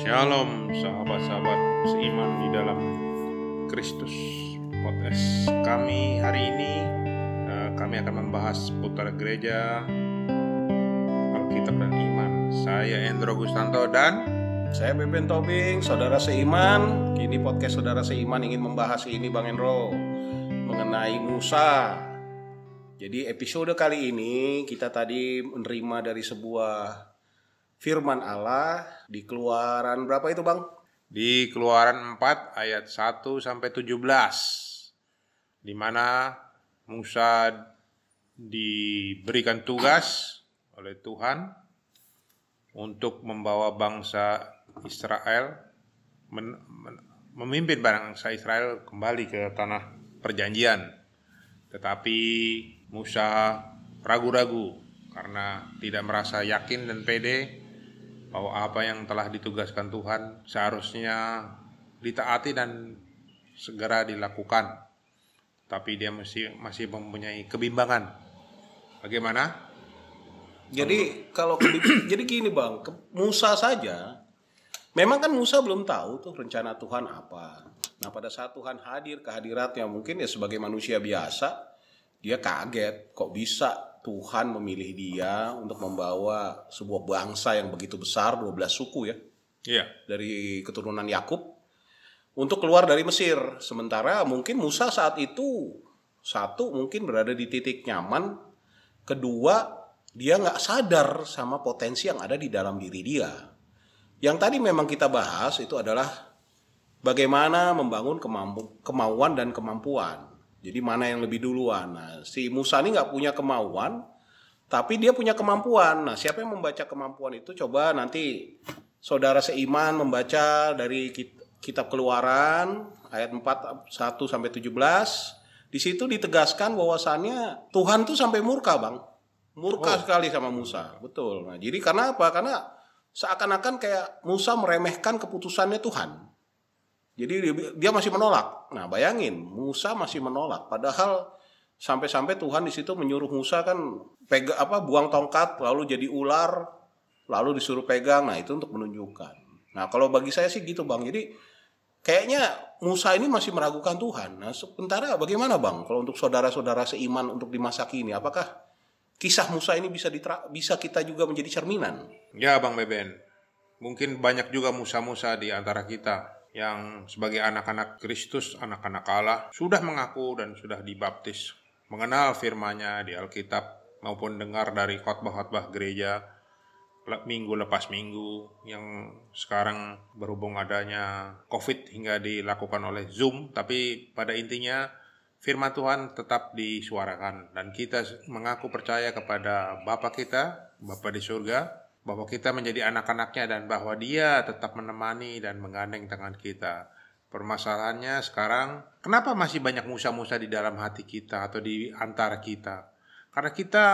Shalom sahabat-sahabat seiman di dalam Kristus Podcast kami hari ini eh, kami akan membahas seputar gereja Alkitab dan iman Saya Endro Gustanto dan Saya Beben Tobing, saudara seiman. Kini podcast saudara seiman ingin membahas ini Bang Enro mengenai Musa. Jadi episode kali ini kita tadi menerima dari sebuah firman Allah di Keluaran berapa itu Bang? di Keluaran 4 ayat 1 sampai 17 di mana Musa diberikan tugas oleh Tuhan untuk membawa bangsa Israel men- men- memimpin bangsa Israel kembali ke tanah perjanjian tetapi Musa ragu-ragu karena tidak merasa yakin dan pede bahwa apa yang telah ditugaskan Tuhan seharusnya ditaati dan segera dilakukan. Tapi dia masih masih mempunyai kebimbangan. Bagaimana? Jadi kalau jadi gini Bang, Musa saja memang kan Musa belum tahu tuh rencana Tuhan apa. Nah, pada saat Tuhan hadir kehadiratnya mungkin ya sebagai manusia biasa dia kaget kok bisa Tuhan memilih dia untuk membawa sebuah bangsa yang begitu besar 12 suku ya Iya. dari keturunan Yakub untuk keluar dari Mesir. Sementara mungkin Musa saat itu satu mungkin berada di titik nyaman, kedua dia nggak sadar sama potensi yang ada di dalam diri dia. Yang tadi memang kita bahas itu adalah bagaimana membangun kemampu, kemauan dan kemampuan. Jadi mana yang lebih duluan. Nah, si Musa ini nggak punya kemauan, tapi dia punya kemampuan. Nah, siapa yang membaca kemampuan itu? Coba nanti saudara seiman membaca dari kit- kitab Keluaran ayat 4 1 sampai 17. Di situ ditegaskan bahwasannya Tuhan tuh sampai murka, Bang. Murka sekali sama Musa. Betul. Nah, jadi karena apa? Karena seakan-akan kayak Musa meremehkan keputusannya Tuhan. Jadi dia- masih menolak. Nah, bayangin, Musa masih menolak. Padahal sampai-sampai Tuhan di situ menyuruh Musa kan pega apa buang tongkat lalu jadi ular lalu disuruh pegang. Nah, itu untuk menunjukkan. Nah, kalau bagi saya sih gitu, Bang. Jadi kayaknya Musa ini masih meragukan Tuhan. Nah, sementara bagaimana, Bang? Kalau untuk saudara-saudara seiman untuk di masa kini, apakah kisah Musa ini bisa ditra- bisa kita juga menjadi cerminan? Ya, Bang Beben. Mungkin banyak juga musa-musa di antara kita yang sebagai anak-anak Kristus, anak-anak Allah, sudah mengaku dan sudah dibaptis, mengenal firman-Nya di Alkitab maupun dengar dari khotbah-khotbah gereja minggu lepas minggu yang sekarang berhubung adanya COVID hingga dilakukan oleh Zoom, tapi pada intinya firman Tuhan tetap disuarakan dan kita mengaku percaya kepada Bapa kita, Bapa di surga, bahwa kita menjadi anak-anaknya dan bahwa dia tetap menemani dan menggandeng tangan kita. Permasalahannya sekarang, kenapa masih banyak musa-musa di dalam hati kita atau di antara kita? Karena kita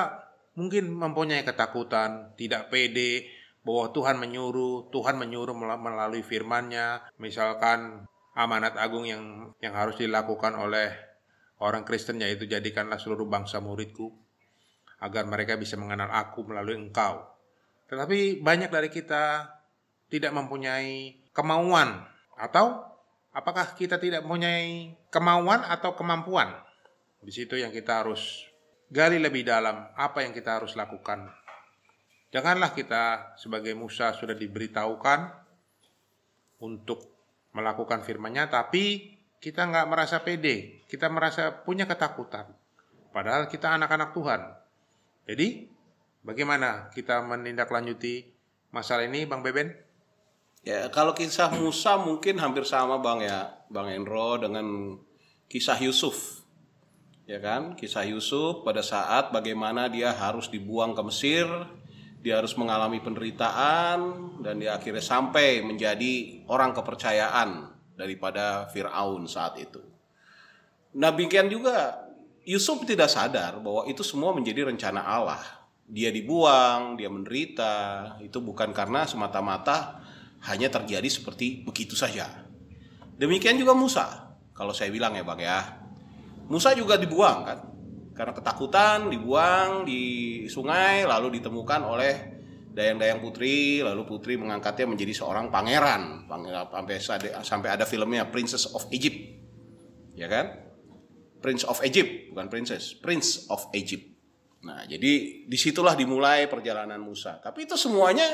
mungkin mempunyai ketakutan, tidak pede bahwa Tuhan menyuruh, Tuhan menyuruh mel- melalui firman-Nya, misalkan amanat agung yang yang harus dilakukan oleh orang Kristen yaitu jadikanlah seluruh bangsa muridku agar mereka bisa mengenal aku melalui engkau. Tetapi banyak dari kita tidak mempunyai kemauan atau apakah kita tidak mempunyai kemauan atau kemampuan? Di situ yang kita harus gali lebih dalam apa yang kita harus lakukan. Janganlah kita sebagai Musa sudah diberitahukan untuk melakukan firman-Nya, tapi kita nggak merasa pede, kita merasa punya ketakutan. Padahal kita anak-anak Tuhan. Jadi, bagaimana kita menindaklanjuti masalah ini, Bang Beben? Ya, kalau kisah Musa mungkin hampir sama Bang ya, Bang Enro dengan kisah Yusuf. Ya kan? Kisah Yusuf pada saat bagaimana dia harus dibuang ke Mesir, dia harus mengalami penderitaan dan dia akhirnya sampai menjadi orang kepercayaan daripada Firaun saat itu. Nah, demikian juga Yusuf tidak sadar bahwa itu semua menjadi rencana Allah. Dia dibuang, dia menderita, itu bukan karena semata-mata hanya terjadi seperti begitu saja. Demikian juga Musa. Kalau saya bilang ya Bang ya. Musa juga dibuang kan. Karena ketakutan dibuang di sungai lalu ditemukan oleh dayang-dayang putri, lalu putri mengangkatnya menjadi seorang pangeran. Sampai ada filmnya Princess of Egypt. Ya kan? Prince of Egypt, bukan princess, Prince of Egypt. Nah, jadi di situlah dimulai perjalanan Musa. Tapi itu semuanya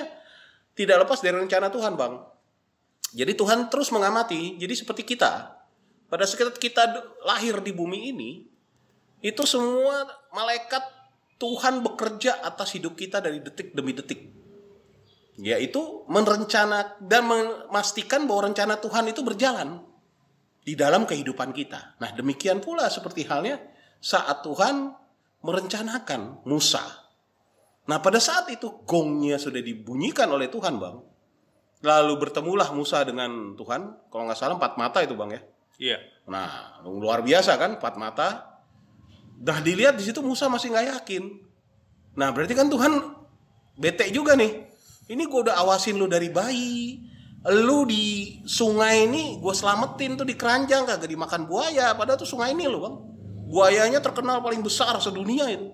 tidak lepas dari rencana Tuhan, Bang. Jadi Tuhan terus mengamati. Jadi seperti kita, pada saat kita lahir di bumi ini, itu semua malaikat Tuhan bekerja atas hidup kita dari detik demi detik. Yaitu merencana dan memastikan bahwa rencana Tuhan itu berjalan di dalam kehidupan kita. Nah, demikian pula seperti halnya saat Tuhan merencanakan Musa. Nah, pada saat itu gongnya sudah dibunyikan oleh Tuhan, Bang. Lalu bertemulah Musa dengan Tuhan. Kalau nggak salah empat mata itu, Bang ya. Iya. Nah, luar biasa kan empat mata. Nah, dilihat di situ Musa masih nggak yakin. Nah, berarti kan Tuhan bete juga nih. Ini gue udah awasin lu dari bayi. Lu di sungai ini gue selamatin tuh di keranjang kagak dimakan buaya. Padahal tuh sungai ini lo bang. Buayanya terkenal paling besar sedunia itu.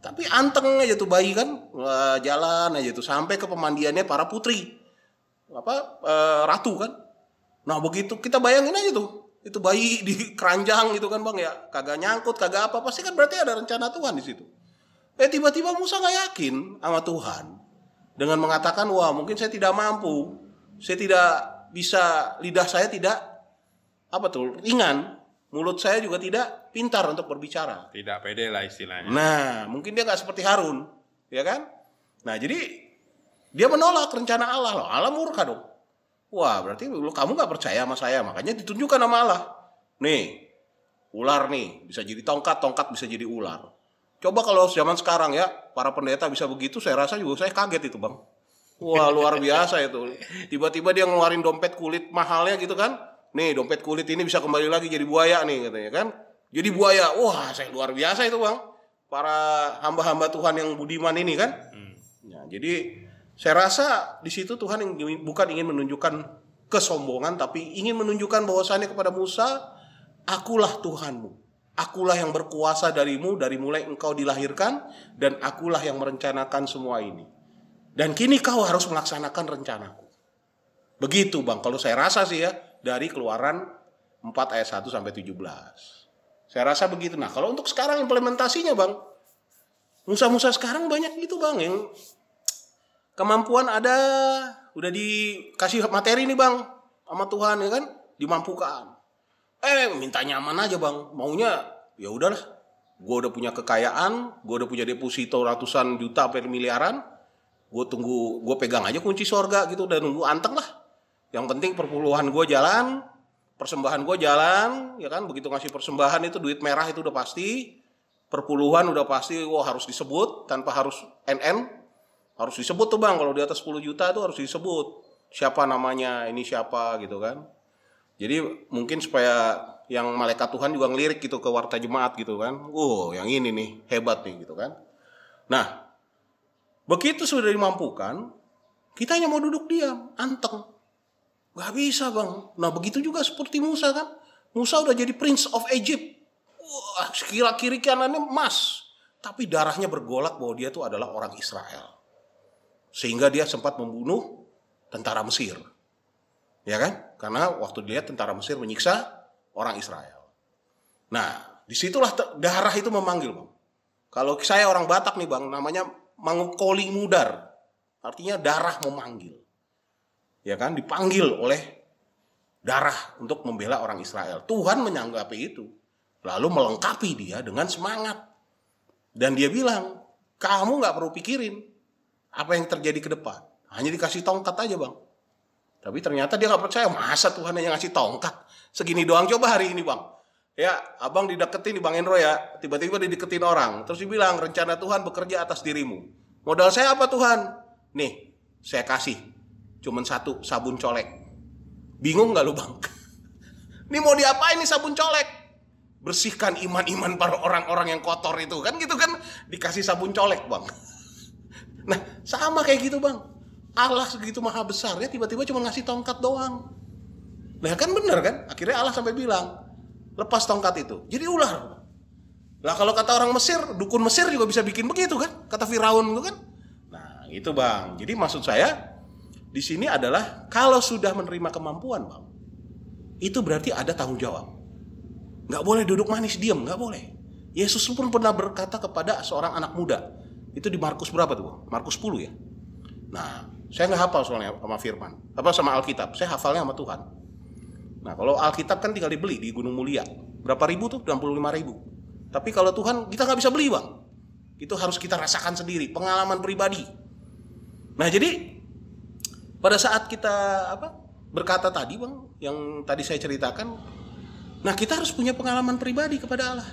Tapi anteng aja tuh bayi kan, Wah, jalan aja tuh sampai ke pemandiannya para putri, apa e, ratu kan. Nah begitu kita bayangin aja tuh, itu bayi di keranjang gitu kan bang ya, kagak nyangkut, kagak apa, pasti kan berarti ada rencana Tuhan di situ. Eh tiba-tiba Musa nggak yakin sama Tuhan dengan mengatakan wah mungkin saya tidak mampu, saya tidak bisa lidah saya tidak apa tuh ringan mulut saya juga tidak pintar untuk berbicara. Tidak pede lah istilahnya. Nah, mungkin dia nggak seperti Harun, ya kan? Nah, jadi dia menolak rencana Allah loh. Allah murka dong. Wah, berarti lu kamu nggak percaya sama saya, makanya ditunjukkan sama Allah. Nih, ular nih bisa jadi tongkat, tongkat bisa jadi ular. Coba kalau zaman sekarang ya, para pendeta bisa begitu, saya rasa juga saya kaget itu bang. Wah luar biasa itu. Tiba-tiba dia ngeluarin dompet kulit mahalnya gitu kan nih dompet kulit ini bisa kembali lagi jadi buaya nih katanya kan? Jadi buaya. Wah saya luar biasa itu bang. Para hamba-hamba Tuhan yang budiman ini kan? Hmm. ya, jadi saya rasa di situ Tuhan yang bukan ingin menunjukkan kesombongan tapi ingin menunjukkan bahwasannya kepada Musa akulah Tuhanmu. Akulah yang berkuasa darimu dari mulai engkau dilahirkan dan akulah yang merencanakan semua ini. Dan kini kau harus melaksanakan rencanaku. Begitu bang. Kalau saya rasa sih ya dari keluaran 4 ayat 1 sampai 17. Saya rasa begitu. Nah, kalau untuk sekarang implementasinya, Bang, Musa-musa sekarang banyak gitu, Bang, yang kemampuan ada, udah dikasih materi nih, Bang, sama Tuhan ya kan, dimampukan. Eh, minta nyaman aja, Bang. Maunya ya udahlah. Gue udah punya kekayaan, gue udah punya deposito ratusan juta per miliaran. Gue tunggu, gue pegang aja kunci sorga gitu, dan nunggu anteng lah yang penting perpuluhan gue jalan, persembahan gue jalan, ya kan? Begitu ngasih persembahan itu duit merah itu udah pasti, perpuluhan udah pasti, wah harus disebut tanpa harus NN, harus disebut tuh bang. Kalau di atas 10 juta itu harus disebut siapa namanya, ini siapa gitu kan? Jadi mungkin supaya yang malaikat Tuhan juga ngelirik gitu ke warta jemaat gitu kan. Oh, yang ini nih hebat nih gitu kan. Nah, begitu sudah dimampukan, kita hanya mau duduk diam, anteng. Gak bisa bang. Nah begitu juga seperti Musa kan. Musa udah jadi Prince of Egypt. Wah, kira kiri kanannya emas. Tapi darahnya bergolak bahwa dia itu adalah orang Israel. Sehingga dia sempat membunuh tentara Mesir. Ya kan? Karena waktu dia tentara Mesir menyiksa orang Israel. Nah, di situlah darah itu memanggil bang. Kalau saya orang Batak nih bang, namanya mangkoli mudar. Artinya darah memanggil ya kan dipanggil oleh darah untuk membela orang Israel. Tuhan menyanggapi itu. Lalu melengkapi dia dengan semangat. Dan dia bilang, kamu nggak perlu pikirin apa yang terjadi ke depan. Hanya dikasih tongkat aja bang. Tapi ternyata dia nggak percaya. Masa Tuhan hanya ngasih tongkat? Segini doang coba hari ini bang. Ya, abang dideketin di Bang Endro ya. Tiba-tiba dideketin orang. Terus dibilang, rencana Tuhan bekerja atas dirimu. Modal saya apa Tuhan? Nih, saya kasih cuman satu sabun colek. Bingung nggak lu bang? Ini mau diapain nih sabun colek? Bersihkan iman-iman para orang-orang yang kotor itu kan gitu kan dikasih sabun colek bang. Nah sama kayak gitu bang. Allah segitu maha besar ya tiba-tiba cuma ngasih tongkat doang. Nah kan bener kan? Akhirnya Allah sampai bilang lepas tongkat itu. Jadi ular. Lah kalau kata orang Mesir, dukun Mesir juga bisa bikin begitu kan? Kata Firaun itu kan? Nah itu bang. Jadi maksud saya di sini adalah kalau sudah menerima kemampuan bang, itu berarti ada tanggung jawab. Nggak boleh duduk manis diam, nggak boleh. Yesus pun pernah berkata kepada seorang anak muda. Itu di Markus berapa tuh? Markus 10 ya. Nah, saya nggak hafal soalnya sama firman. Apa sama Alkitab? Saya hafalnya sama Tuhan. Nah, kalau Alkitab kan tinggal dibeli di Gunung Mulia. Berapa ribu tuh? 65 ribu. Tapi kalau Tuhan kita nggak bisa beli bang. Itu harus kita rasakan sendiri, pengalaman pribadi. Nah jadi pada saat kita apa berkata tadi bang, yang tadi saya ceritakan, nah kita harus punya pengalaman pribadi kepada Allah.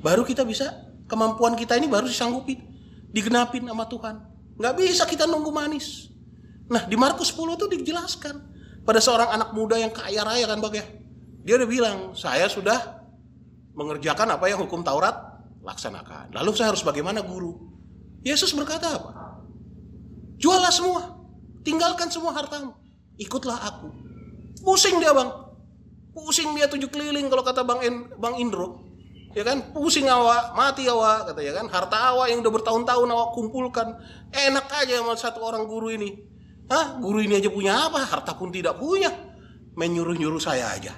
Baru kita bisa kemampuan kita ini baru disanggupin, digenapin sama Tuhan. Nggak bisa kita nunggu manis. Nah di Markus 10 itu dijelaskan pada seorang anak muda yang kaya raya kan bang ya. Dia udah bilang, saya sudah mengerjakan apa yang hukum Taurat laksanakan. Lalu saya harus bagaimana guru? Yesus berkata apa? Jualah semua, tinggalkan semua hartamu, ikutlah aku. Pusing dia bang, pusing dia tujuh keliling kalau kata bang en, bang Indro, ya kan? Pusing awak, mati awak, kata ya kan? Harta awak yang udah bertahun-tahun awak kumpulkan, enak aja sama satu orang guru ini. Hah? Guru ini aja punya apa? Harta pun tidak punya. Menyuruh-nyuruh saya aja.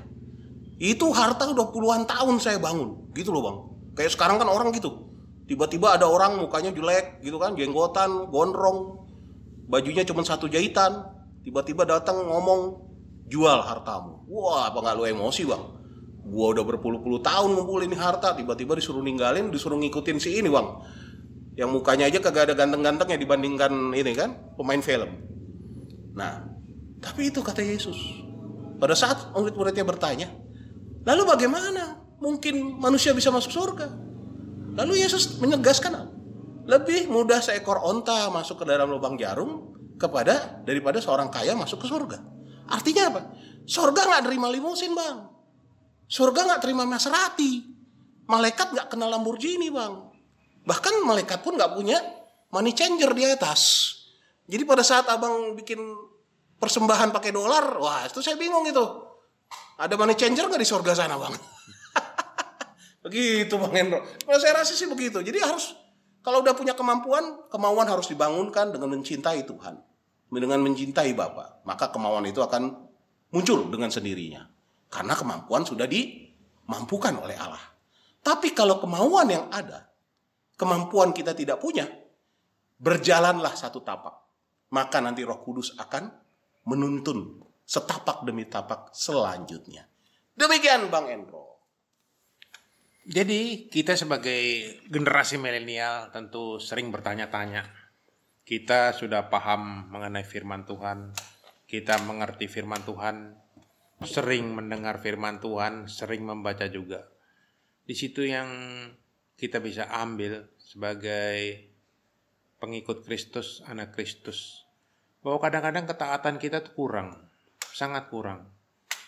Itu harta udah puluhan tahun saya bangun, gitu loh bang. Kayak sekarang kan orang gitu. Tiba-tiba ada orang mukanya jelek gitu kan, jenggotan, gondrong, bajunya cuma satu jahitan. Tiba-tiba datang ngomong jual hartamu. Wah, apa nggak lu emosi bang? Gua udah berpuluh-puluh tahun ngumpulin harta, tiba-tiba disuruh ninggalin, disuruh ngikutin si ini bang. Yang mukanya aja kagak ada ganteng-gantengnya dibandingkan ini kan, pemain film. Nah, tapi itu kata Yesus. Pada saat murid-muridnya bertanya, Lalu bagaimana mungkin manusia bisa masuk surga? Lalu Yesus menegaskan lebih mudah seekor onta masuk ke dalam lubang jarum kepada daripada seorang kaya masuk ke surga. Artinya apa? Surga nggak terima limusin bang. Surga nggak terima Maserati. Malaikat nggak kenal Lamborghini bang. Bahkan malaikat pun nggak punya money changer di atas. Jadi pada saat abang bikin persembahan pakai dolar, wah itu saya bingung itu. Ada money changer nggak di surga sana bang? begitu bang Hendro. Kalau saya rasa sih begitu. Jadi harus kalau udah punya kemampuan, kemauan harus dibangunkan dengan mencintai Tuhan, dengan mencintai Bapa. Maka kemauan itu akan muncul dengan sendirinya. Karena kemampuan sudah dimampukan oleh Allah. Tapi kalau kemauan yang ada, kemampuan kita tidak punya, berjalanlah satu tapak. Maka nanti Roh Kudus akan menuntun setapak demi tapak selanjutnya. Demikian Bang Endro. Jadi kita sebagai generasi milenial tentu sering bertanya-tanya. Kita sudah paham mengenai firman Tuhan. Kita mengerti firman Tuhan. Sering mendengar firman Tuhan, sering membaca juga. Di situ yang kita bisa ambil sebagai pengikut Kristus, anak Kristus. Bahwa kadang-kadang ketaatan kita tuh kurang sangat kurang.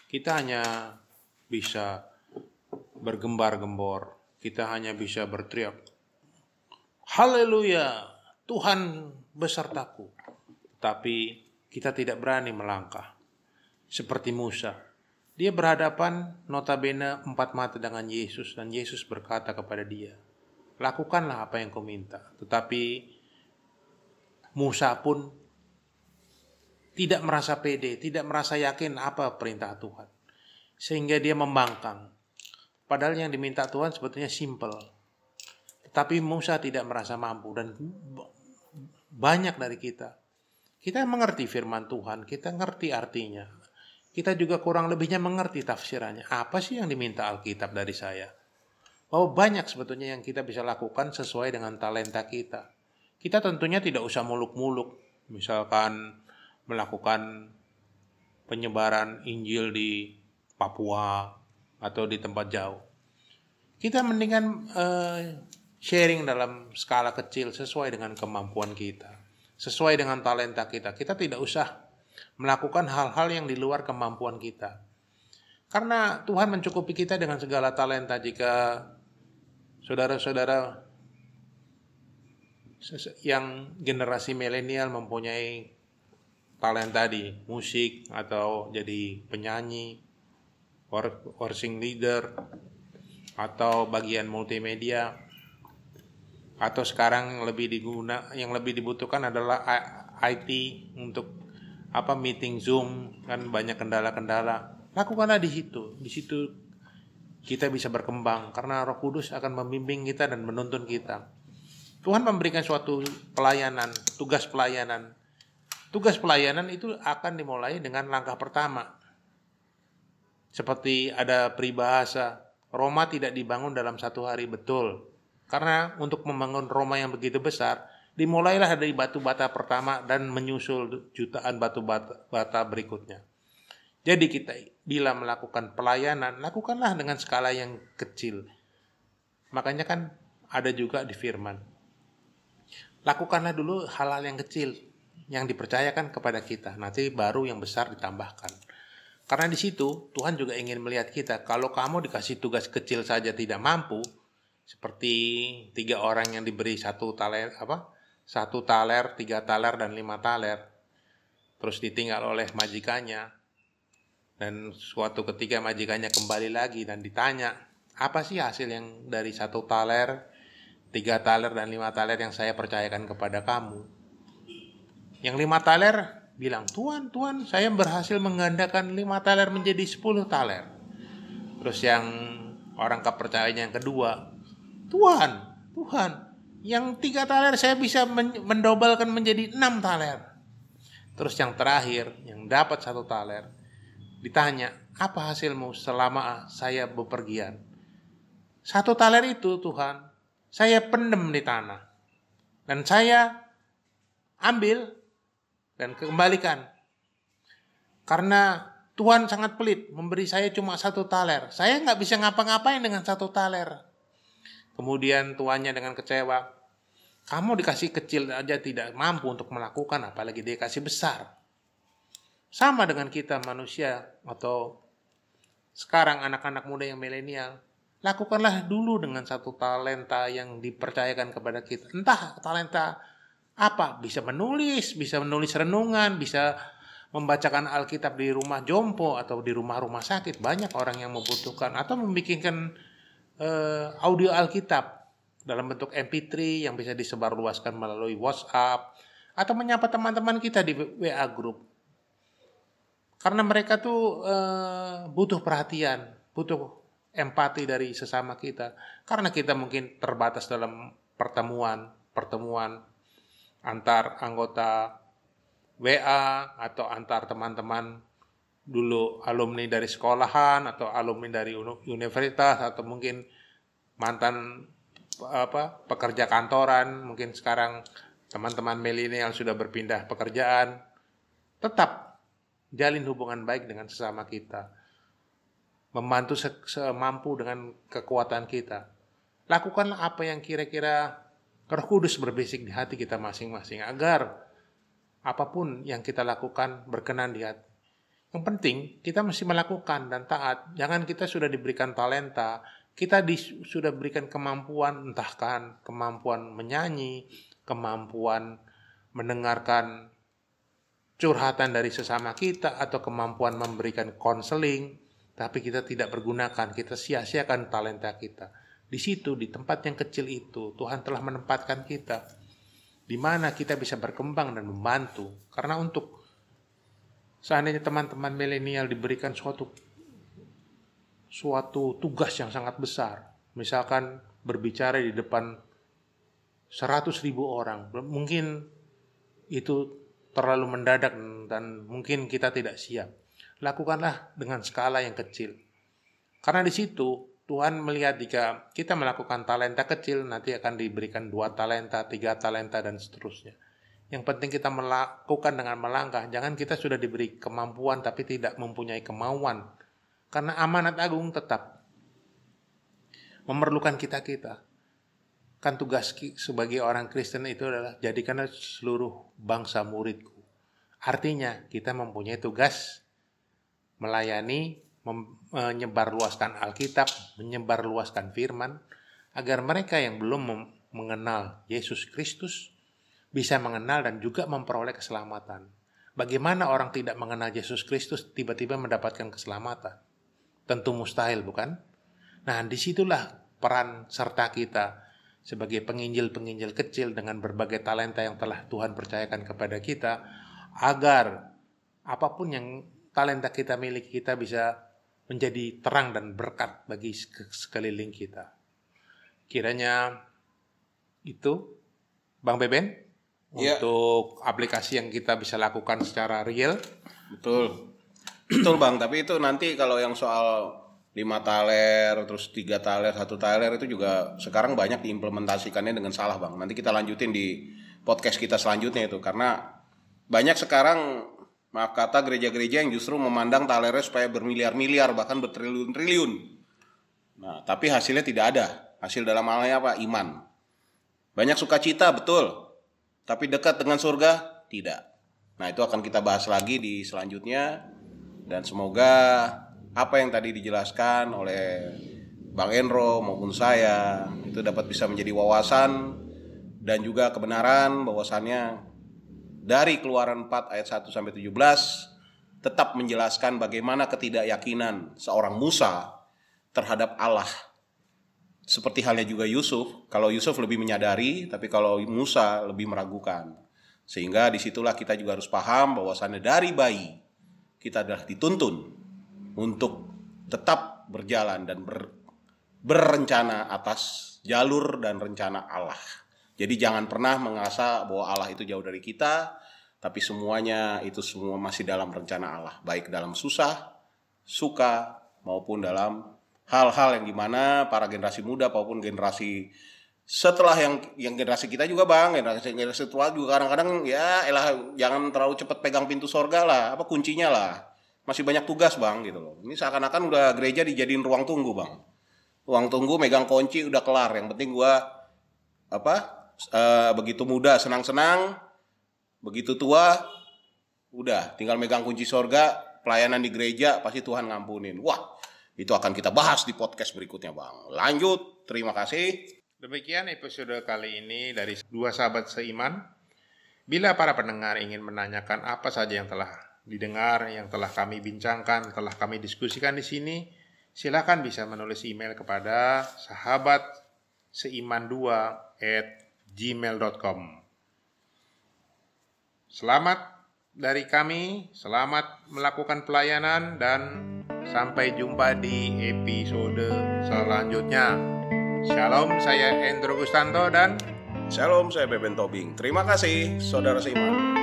Kita hanya bisa bergembar-gembor, kita hanya bisa berteriak, Haleluya, Tuhan besertaku. Tapi kita tidak berani melangkah. Seperti Musa, dia berhadapan notabene empat mata dengan Yesus dan Yesus berkata kepada dia, lakukanlah apa yang kau minta. Tetapi Musa pun tidak merasa pede, tidak merasa yakin apa perintah Tuhan. Sehingga dia membangkang. Padahal yang diminta Tuhan sebetulnya simple. Tetapi Musa tidak merasa mampu dan banyak dari kita. Kita mengerti firman Tuhan, kita ngerti artinya. Kita juga kurang lebihnya mengerti tafsirannya. Apa sih yang diminta Alkitab dari saya? Oh banyak sebetulnya yang kita bisa lakukan sesuai dengan talenta kita. Kita tentunya tidak usah muluk-muluk. Misalkan melakukan penyebaran Injil di Papua atau di tempat jauh. Kita mendingan uh, sharing dalam skala kecil sesuai dengan kemampuan kita, sesuai dengan talenta kita. Kita tidak usah melakukan hal-hal yang di luar kemampuan kita. Karena Tuhan mencukupi kita dengan segala talenta jika saudara-saudara yang generasi milenial mempunyai talenta di musik atau jadi penyanyi, working leader atau bagian multimedia. atau sekarang yang lebih diguna yang lebih dibutuhkan adalah IT untuk apa meeting Zoom kan banyak kendala-kendala. Lakukanlah di situ. Di situ kita bisa berkembang karena Roh Kudus akan membimbing kita dan menuntun kita. Tuhan memberikan suatu pelayanan tugas pelayanan. Tugas pelayanan itu akan dimulai dengan langkah pertama seperti ada peribahasa, Roma tidak dibangun dalam satu hari betul. Karena untuk membangun Roma yang begitu besar, dimulailah dari batu bata pertama dan menyusul jutaan batu bata, berikutnya. Jadi kita bila melakukan pelayanan, lakukanlah dengan skala yang kecil. Makanya kan ada juga di firman. Lakukanlah dulu hal-hal yang kecil yang dipercayakan kepada kita. Nanti baru yang besar ditambahkan. Karena di situ Tuhan juga ingin melihat kita. Kalau kamu dikasih tugas kecil saja tidak mampu, seperti tiga orang yang diberi satu taler apa, satu taler, tiga taler dan lima taler, terus ditinggal oleh majikannya, dan suatu ketika majikannya kembali lagi dan ditanya, apa sih hasil yang dari satu taler, tiga taler dan lima taler yang saya percayakan kepada kamu? Yang lima taler bilang, Tuhan, Tuhan, saya berhasil menggandakan lima taler menjadi sepuluh taler. Terus yang orang kepercayaannya yang kedua, Tuhan, Tuhan, yang tiga taler saya bisa mendobalkan menjadi enam taler. Terus yang terakhir, yang dapat satu taler, ditanya, apa hasilmu selama saya bepergian? Satu taler itu Tuhan, saya pendem di tanah. Dan saya ambil dan kembalikan. Karena Tuhan sangat pelit, memberi saya cuma satu taler. Saya nggak bisa ngapa-ngapain dengan satu taler. Kemudian tuannya dengan kecewa, kamu dikasih kecil aja tidak mampu untuk melakukan, apalagi dia kasih besar. Sama dengan kita manusia atau sekarang anak-anak muda yang milenial, lakukanlah dulu dengan satu talenta yang dipercayakan kepada kita. Entah talenta apa? Bisa menulis, bisa menulis renungan, bisa membacakan Alkitab di rumah jompo atau di rumah-rumah sakit. Banyak orang yang membutuhkan atau membikinkan uh, audio Alkitab dalam bentuk MP3 yang bisa disebarluaskan melalui WhatsApp atau menyapa teman-teman kita di WA group. Karena mereka tuh uh, butuh perhatian, butuh empati dari sesama kita. Karena kita mungkin terbatas dalam pertemuan, pertemuan antar anggota WA atau antar teman-teman dulu alumni dari sekolahan atau alumni dari universitas atau mungkin mantan apa pekerja kantoran mungkin sekarang teman-teman milenial sudah berpindah pekerjaan tetap jalin hubungan baik dengan sesama kita membantu semampu dengan kekuatan kita. Lakukanlah apa yang kira-kira Roh Kudus berbisik di hati kita masing-masing agar apa pun yang kita lakukan berkenan di hati. Yang penting kita mesti melakukan dan taat. Jangan kita sudah diberikan talenta, kita sudah berikan kemampuan entahkan kemampuan menyanyi, kemampuan mendengarkan curhatan dari sesama kita atau kemampuan memberikan konseling, tapi kita tidak pergunakan, kita sia-siakan talenta kita. Di situ, di tempat yang kecil itu, Tuhan telah menempatkan kita. Di mana kita bisa berkembang dan membantu. Karena untuk seandainya teman-teman milenial diberikan suatu suatu tugas yang sangat besar. Misalkan berbicara di depan 100 ribu orang. Mungkin itu terlalu mendadak dan mungkin kita tidak siap. Lakukanlah dengan skala yang kecil. Karena di situ Tuhan melihat jika kita melakukan talenta kecil, nanti akan diberikan dua talenta, tiga talenta, dan seterusnya. Yang penting kita melakukan dengan melangkah. Jangan kita sudah diberi kemampuan tapi tidak mempunyai kemauan. Karena amanat agung tetap memerlukan kita-kita. Kan tugas sebagai orang Kristen itu adalah jadikanlah seluruh bangsa muridku. Artinya kita mempunyai tugas melayani menyebarluaskan Alkitab, menyebarluaskan firman, agar mereka yang belum mengenal Yesus Kristus bisa mengenal dan juga memperoleh keselamatan. Bagaimana orang tidak mengenal Yesus Kristus tiba-tiba mendapatkan keselamatan? Tentu mustahil, bukan? Nah, di situlah peran serta kita. sebagai penginjil-penginjil kecil dengan berbagai talenta yang telah Tuhan percayakan kepada kita agar apa pun yang talenta kita miliki kita bisa menjadi terang dan berkat bagi sekeliling kita. Kiranya itu Bang Beben ya. untuk aplikasi yang kita bisa lakukan secara real. Betul. Betul Bang, tapi itu nanti kalau yang soal lima taler terus tiga taler satu taler itu juga sekarang banyak diimplementasikannya dengan salah bang nanti kita lanjutin di podcast kita selanjutnya itu karena banyak sekarang maaf kata gereja-gereja yang justru memandang talernya supaya bermiliar-miliar bahkan bertriliun-triliun. Nah, tapi hasilnya tidak ada. Hasil dalam halnya apa? Iman. Banyak sukacita betul, tapi dekat dengan surga tidak. Nah, itu akan kita bahas lagi di selanjutnya dan semoga apa yang tadi dijelaskan oleh Bang Enro maupun saya itu dapat bisa menjadi wawasan dan juga kebenaran bahwasannya dari Keluaran 4 ayat 1 sampai 17 tetap menjelaskan bagaimana ketidakyakinan seorang Musa terhadap Allah. Seperti halnya juga Yusuf, kalau Yusuf lebih menyadari, tapi kalau Musa lebih meragukan. Sehingga di situlah kita juga harus paham bahwasannya dari bayi kita adalah dituntun untuk tetap berjalan dan ber, berencana atas jalur dan rencana Allah. Jadi jangan pernah merasa bahwa Allah itu jauh dari kita, tapi semuanya itu semua masih dalam rencana Allah, baik dalam susah, suka maupun dalam hal-hal yang di mana para generasi muda maupun generasi setelah yang yang generasi kita juga bang. Generasi generasi tua juga kadang-kadang ya elah jangan terlalu cepat pegang pintu sorga lah. Apa kuncinya lah? Masih banyak tugas bang gitu loh. Ini seakan-akan udah gereja dijadiin ruang tunggu bang. Ruang tunggu megang kunci udah kelar. Yang penting gua apa uh, begitu muda senang-senang, begitu tua udah tinggal megang kunci sorga, pelayanan di gereja pasti Tuhan ngampunin. Wah, itu akan kita bahas di podcast berikutnya, Bang. Lanjut, terima kasih. Demikian episode kali ini dari dua sahabat seiman. Bila para pendengar ingin menanyakan apa saja yang telah didengar, yang telah kami bincangkan, telah kami diskusikan di sini, silakan bisa menulis email kepada sahabat seiman 2 at gmail.com. Selamat dari kami, selamat melakukan pelayanan dan sampai jumpa di episode selanjutnya. Shalom, saya Endro Gustanto dan Shalom, saya Beben Tobing. Terima kasih, Saudara Seiman.